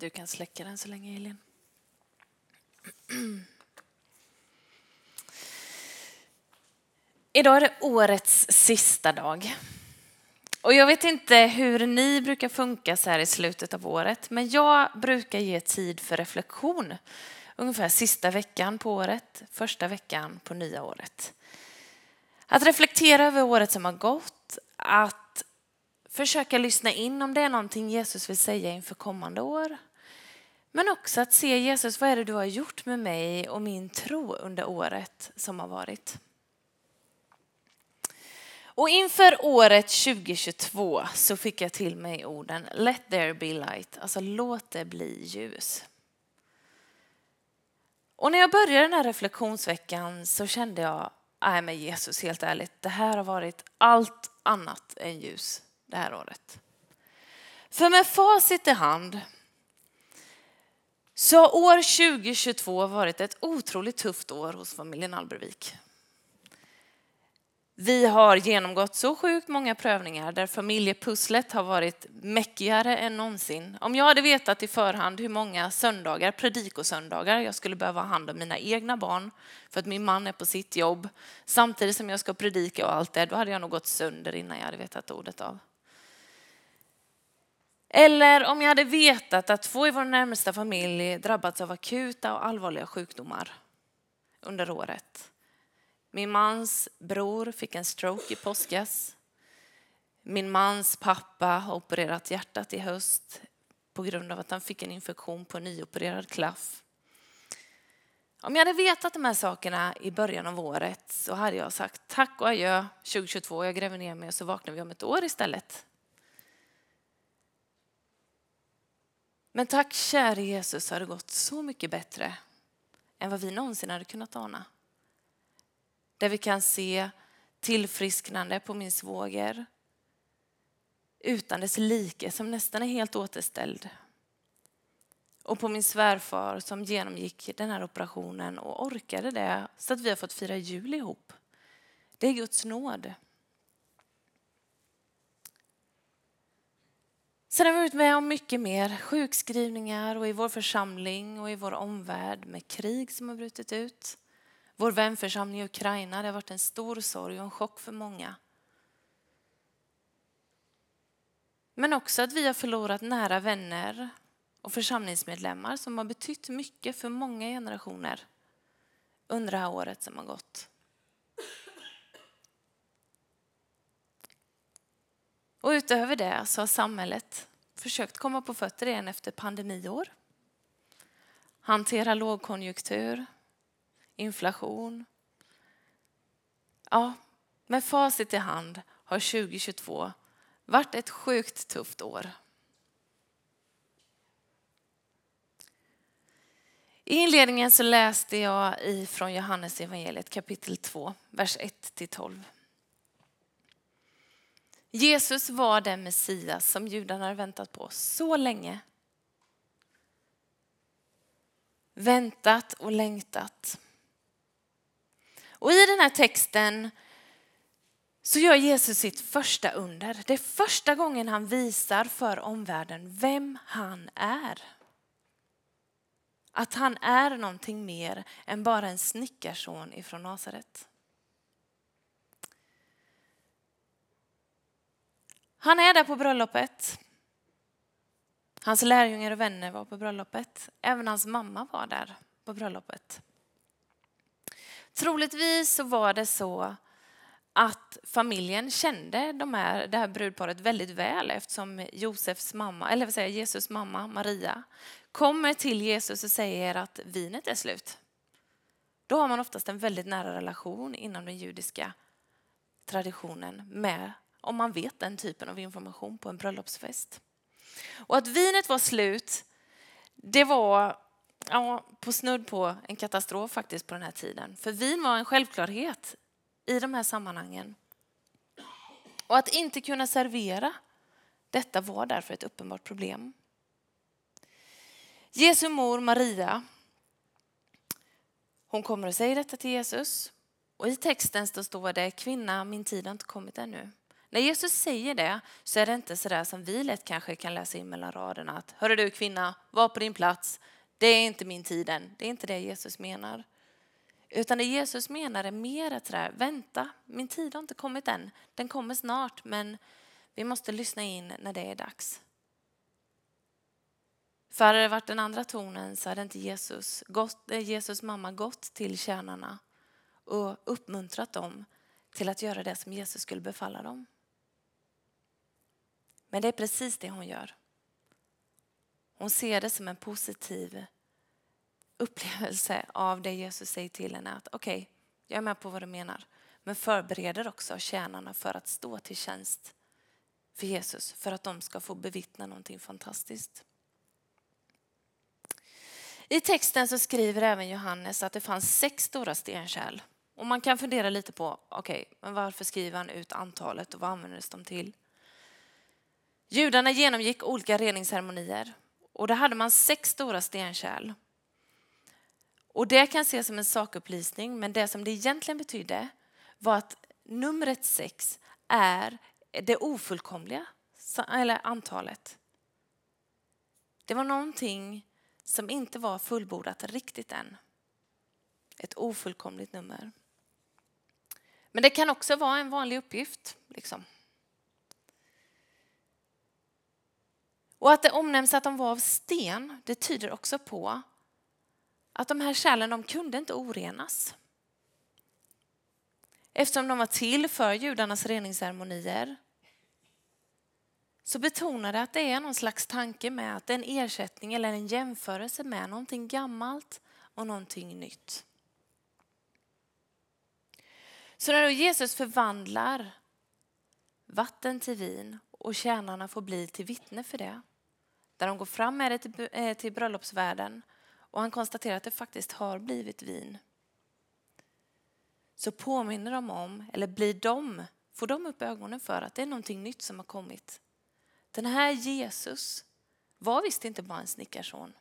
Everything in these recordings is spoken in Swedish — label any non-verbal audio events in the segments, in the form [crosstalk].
Du kan släcka den så länge, Elin. Idag är det årets sista dag. Och jag vet inte hur ni brukar funka så här i slutet av året, men jag brukar ge tid för reflektion ungefär sista veckan på året, första veckan på nya året. Att reflektera över året som har gått, att försöka lyssna in om det är någonting Jesus vill säga inför kommande år. Men också att se Jesus, vad är det du har gjort med mig och min tro under året som har varit. Och inför året 2022 så fick jag till mig orden Let there be light, alltså låt det bli ljus. Och när jag började den här reflektionsveckan så kände jag, nej men Jesus helt ärligt, det här har varit allt annat än ljus det här året. För med facit i hand så har år 2022 varit ett otroligt tufft år hos familjen Albervik. Vi har genomgått så sjukt många prövningar där familjepusslet har varit mäckigare än någonsin. Om jag hade vetat i förhand hur många söndagar, predikosöndagar, jag skulle behöva ha hand om mina egna barn för att min man är på sitt jobb samtidigt som jag ska predika och allt det, då hade jag nog gått sönder innan jag hade vetat ordet av. Eller om jag hade vetat att två i vår närmsta familj drabbats av akuta och allvarliga sjukdomar under året min mans bror fick en stroke i påskas. Min mans pappa har opererat hjärtat i höst på grund av att han fick en infektion på en nyopererad klaff. Om jag hade vetat de här sakerna i början av året så hade jag sagt tack och adjö 2022, jag gräver ner mig och så vaknar vi om ett år istället. Men tack käre Jesus har det gått så mycket bättre än vad vi någonsin hade kunnat ana. Där vi kan se tillfrisknande på min svåger utan dess like som nästan är helt återställd. Och på min svärfar som genomgick den här operationen och orkade det så att vi har fått fira jul ihop. Det är Guds nåd. Sen har vi varit med om mycket mer. Sjukskrivningar och i vår församling och i vår omvärld med krig som har brutit ut. Vår vänförsamling i Ukraina, det har varit en stor sorg och en chock för många. Men också att vi har förlorat nära vänner och församlingsmedlemmar som har betytt mycket för många generationer under det här året som har gått. Och utöver det så har samhället försökt komma på fötter igen efter pandemiår. Hantera lågkonjunktur, inflation. Ja, med facit i hand har 2022 varit ett sjukt tufft år. I inledningen så läste jag från Johannes evangeliet kapitel 2, vers 1-12. Jesus var den Messias som judarna hade väntat på så länge. Väntat och längtat. Och i den här texten så gör Jesus sitt första under. Det är första gången han visar för omvärlden vem han är. Att han är någonting mer än bara en snickarson ifrån Nasaret. Han är där på bröllopet. Hans lärjungar och vänner var på bröllopet. Även hans mamma var där på bröllopet. Troligtvis så var det så att familjen kände de här, det här brudparet väldigt väl eftersom Josefs mamma, eller vad säger Jesus mamma Maria kommer till Jesus och säger att vinet är slut. Då har man oftast en väldigt nära relation inom den judiska traditionen med om man vet den typen av information på en bröllopsfest. Och att vinet var slut, det var ja, på snudd på en katastrof faktiskt på den här tiden. För vin var en självklarhet i de här sammanhangen. Och att inte kunna servera detta var därför ett uppenbart problem. Jesu mor Maria, hon kommer och säger detta till Jesus. Och i texten står det, kvinna min tid har inte kommit ännu. När Jesus säger det så är det inte sådär som vi lätt kanske kan läsa in mellan raderna att hörru du kvinna, var på din plats, det är inte min tid än. Det är inte det Jesus menar. Utan det Jesus menar är mer att sådär, vänta, min tid har inte kommit än. Den kommer snart men vi måste lyssna in när det är dags. För hade det varit den andra tonen så hade inte Jesus, gått, eh, Jesus mamma gått till tjänarna och uppmuntrat dem till att göra det som Jesus skulle befalla dem. Men det är precis det hon gör. Hon ser det som en positiv upplevelse av det Jesus säger till henne. Att okej, okay, jag är med på vad du menar. Men förbereder också tjänarna för att stå till tjänst för Jesus. För att de ska få bevittna någonting fantastiskt. I texten så skriver även Johannes att det fanns sex stora stenkärl. Och man kan fundera lite på, okej, okay, men varför skriver han ut antalet och vad användes de till? Judarna genomgick olika reningsceremonier och där hade man sex stora stenkärl. Och det kan ses som en sakupplysning, men det som det egentligen betydde var att numret sex är det ofullkomliga eller antalet. Det var någonting som inte var fullbordat riktigt än. Ett ofullkomligt nummer. Men det kan också vara en vanlig uppgift. Liksom. Och att det omnämns att de var av sten, det tyder också på att de här kärlen de kunde inte orenas. Eftersom de var till för judarnas reningsceremonier så betonar det att det är någon slags tanke med att det är en ersättning eller en jämförelse med någonting gammalt och någonting nytt. Så när då Jesus förvandlar vatten till vin och tjänarna får bli till vittne för det, där de går fram med det till, eh, till bröllopsvärden och han konstaterar att det faktiskt har blivit vin, så påminner de om, eller blir de, får de upp ögonen för att det är någonting nytt som har kommit. Den här Jesus var visst inte bara en snickarson.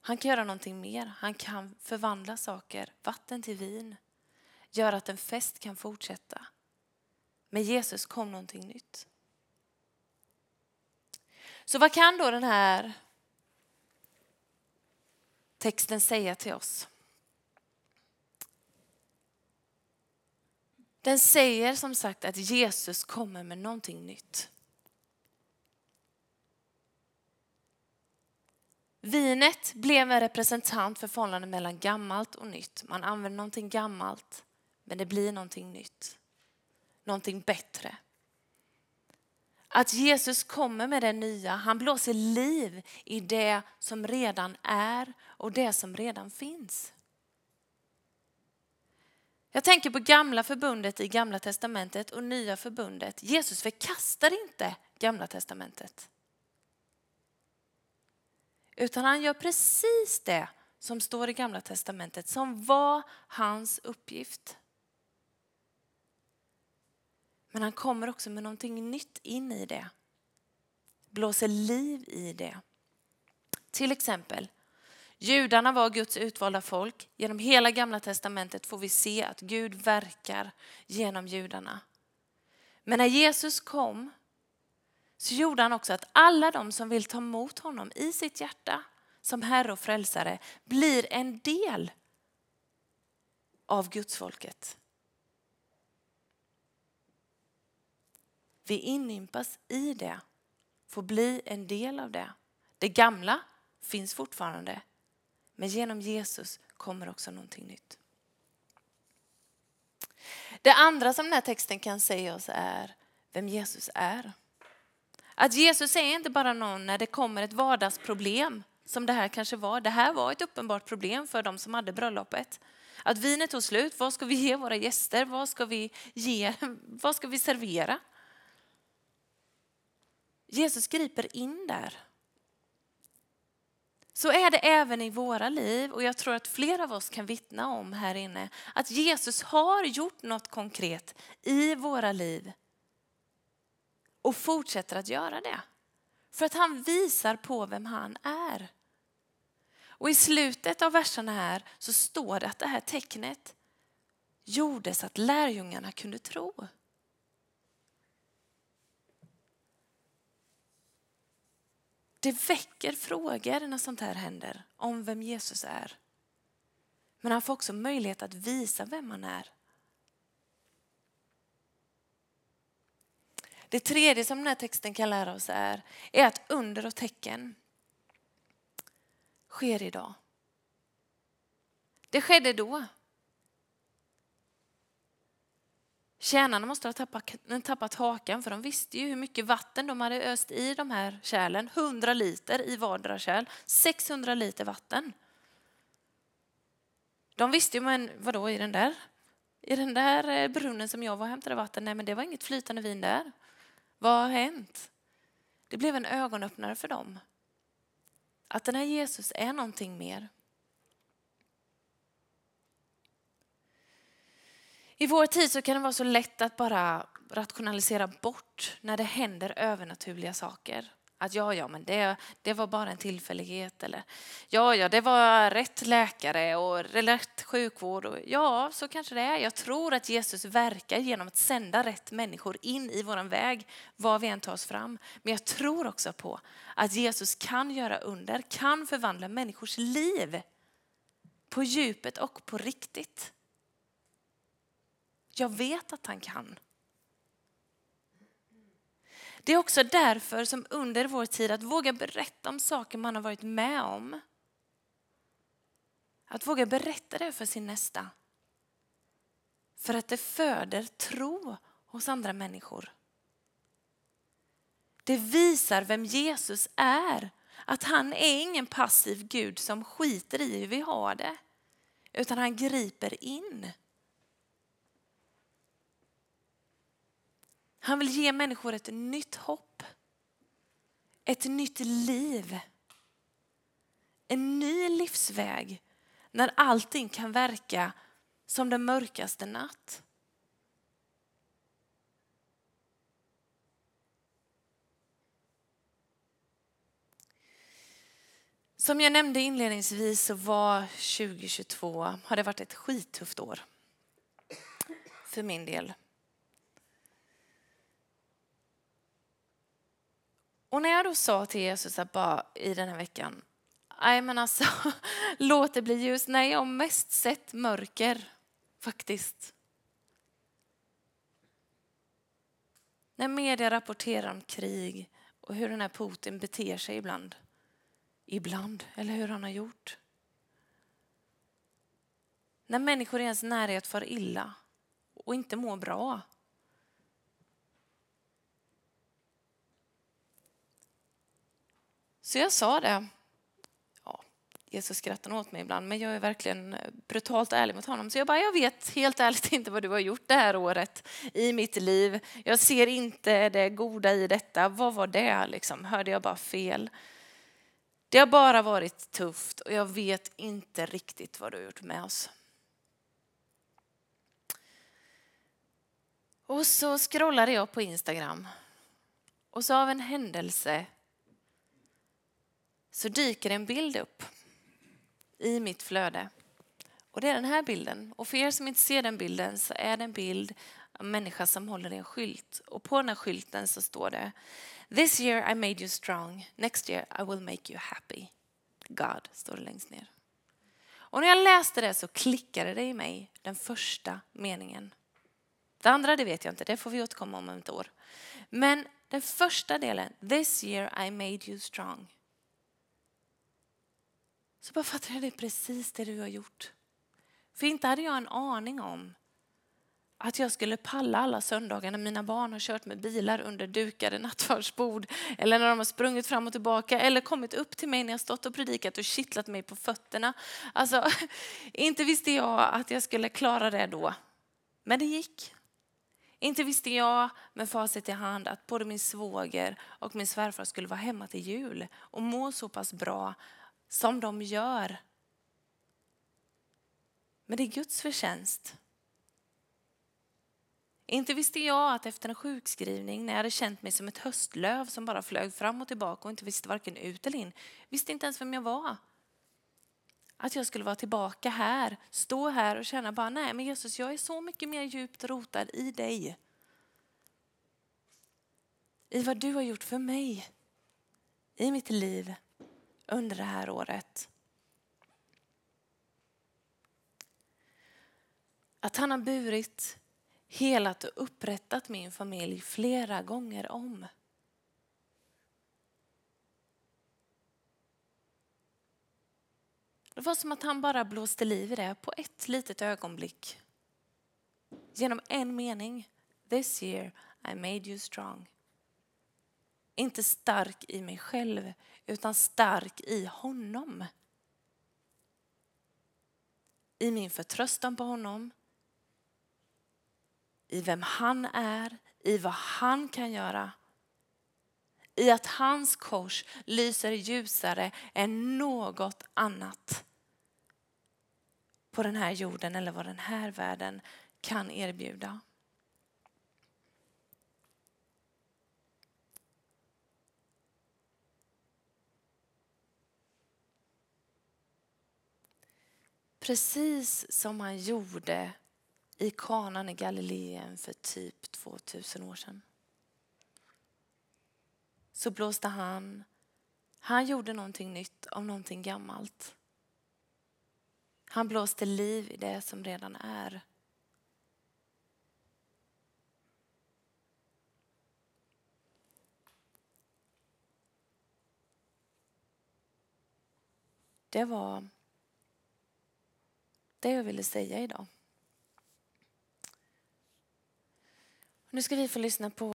Han kan göra någonting mer. Han kan förvandla saker, vatten till vin, göra att en fest kan fortsätta. Med Jesus kom någonting nytt. Så vad kan då den här texten säga till oss? Den säger som sagt att Jesus kommer med någonting nytt. Vinet blev en representant för förhållandet mellan gammalt och nytt. Man använder någonting gammalt, men det blir någonting nytt. Någonting bättre. Att Jesus kommer med det nya, han blåser liv i det som redan är och det som redan finns. Jag tänker på gamla förbundet i gamla testamentet och nya förbundet. Jesus förkastar inte gamla testamentet. Utan han gör precis det som står i gamla testamentet som var hans uppgift. Men han kommer också med någonting nytt in i det. Blåser liv i det. Till exempel, judarna var Guds utvalda folk. Genom hela gamla testamentet får vi se att Gud verkar genom judarna. Men när Jesus kom så gjorde han också att alla de som vill ta emot honom i sitt hjärta som Herre och Frälsare blir en del av Guds folket. Vi inympas i det, får bli en del av det. Det gamla finns fortfarande, men genom Jesus kommer också någonting nytt. Det andra som den här texten kan säga oss är vem Jesus är. Att Jesus är inte bara någon när det kommer ett vardagsproblem som det här kanske var. Det här var ett uppenbart problem för de som hade bröllopet. Att vinet tog slut, vad ska vi ge våra gäster? Vad ska vi, ge? [laughs] Vad ska vi servera? Jesus griper in där. Så är det även i våra liv och jag tror att flera av oss kan vittna om här inne att Jesus har gjort något konkret i våra liv och fortsätter att göra det. För att han visar på vem han är. Och i slutet av verserna här så står det att det här tecknet gjordes att lärjungarna kunde tro. Det väcker frågor när sånt här händer om vem Jesus är. Men han får också möjlighet att visa vem han är. Det tredje som den här texten kan lära oss är, är att under och tecken sker idag. Det skedde då. Tjänarna måste ha tappat, tappat hakan för de visste ju hur mycket vatten de hade öst i de här kärlen. 100 liter i vardera kärl, 600 liter vatten. De visste ju, men vadå i den där? I den där eh, brunnen som jag var och hämtade vatten, nej men det var inget flytande vin där. Vad har hänt? Det blev en ögonöppnare för dem. Att den här Jesus är någonting mer. I vår tid så kan det vara så lätt att bara rationalisera bort när det händer övernaturliga saker. Att ja, ja, men det, det var bara en tillfällighet. Eller ja, ja, det var rätt läkare och rätt sjukvård. Och, ja, så kanske det är. Jag tror att Jesus verkar genom att sända rätt människor in i vår väg, var vi än tar oss fram. Men jag tror också på att Jesus kan göra under, kan förvandla människors liv på djupet och på riktigt. Jag vet att han kan. Det är också därför som under vår tid att våga berätta om saker man har varit med om. Att våga berätta det för sin nästa. För att det föder tro hos andra människor. Det visar vem Jesus är. Att han är ingen passiv Gud som skiter i hur vi har det. Utan han griper in. Han vill ge människor ett nytt hopp. Ett nytt liv. En ny livsväg när allting kan verka som den mörkaste natt. Som jag nämnde inledningsvis så var 2022 har det varit ett skittufft år för min del. Och när jag då sa till Jesus att bara i den här veckan, nej men alltså [laughs] låt det bli ljus. Nej, jag har mest sett mörker faktiskt. När media rapporterar om krig och hur den här Putin beter sig ibland. Ibland, eller hur han har gjort. När människor i ens närhet far illa och inte mår bra. Så jag sa det. Ja, Jesus skrattar åt mig ibland, men jag är verkligen eh, brutalt ärlig mot honom. Så jag bara, jag vet helt ärligt inte vad du har gjort det här året i mitt liv. Jag ser inte det goda i detta. Vad var det liksom? Hörde jag bara fel? Det har bara varit tufft och jag vet inte riktigt vad du har gjort med oss. Och så scrollade jag på Instagram. Och så av en händelse så dyker en bild upp i mitt flöde. Och det är den här bilden. Och för er som inte ser den bilden så är det en bild av en människa som håller i en skylt. Och på den här skylten så står det This year I made you strong, next year I will make you happy. God står det längst ner. Och när jag läste det så klickade det i mig, den första meningen. Det andra det vet jag inte, det får vi återkomma om ett år. Men den första delen, this year I made you strong. Så bara fattade jag det är precis det du har gjort. För inte hade jag en aning om att jag skulle palla alla söndagar när mina barn har kört med bilar under dukade nattvardsbord eller när de har sprungit fram och tillbaka eller kommit upp till mig när jag stått och predikat och kittlat mig på fötterna. Alltså, [laughs] inte visste jag att jag skulle klara det då. Men det gick. Inte visste jag med facit i hand att både min svåger och min svärfar skulle vara hemma till jul och må så pass bra som de gör. Men det är Guds förtjänst. Inte visste jag att efter en sjukskrivning, när jag hade känt mig som ett höstlöv som bara flög fram och tillbaka och inte visste varken ut eller in, visste inte ens vem jag var. Att jag skulle vara tillbaka här, stå här och känna bara, nej men Jesus, jag är så mycket mer djupt rotad i dig. I vad du har gjort för mig. i mitt liv under det här året. Att han har burit, helat och upprättat min familj flera gånger om. Det var som att han bara blåste liv i det på ett litet ögonblick. Genom en mening. This year I made you strong. Inte stark i mig själv, utan stark i honom. I min förtröstan på honom. I vem han är, i vad han kan göra. I att hans kors lyser ljusare än något annat på den här jorden eller vad den här världen kan erbjuda. Precis som han gjorde i kanan i Galileen för typ 2000 år sedan. Så blåste han, han gjorde någonting nytt av någonting gammalt. Han blåste liv i det som redan är. Det var det jag ville säga idag. Nu ska vi få lyssna på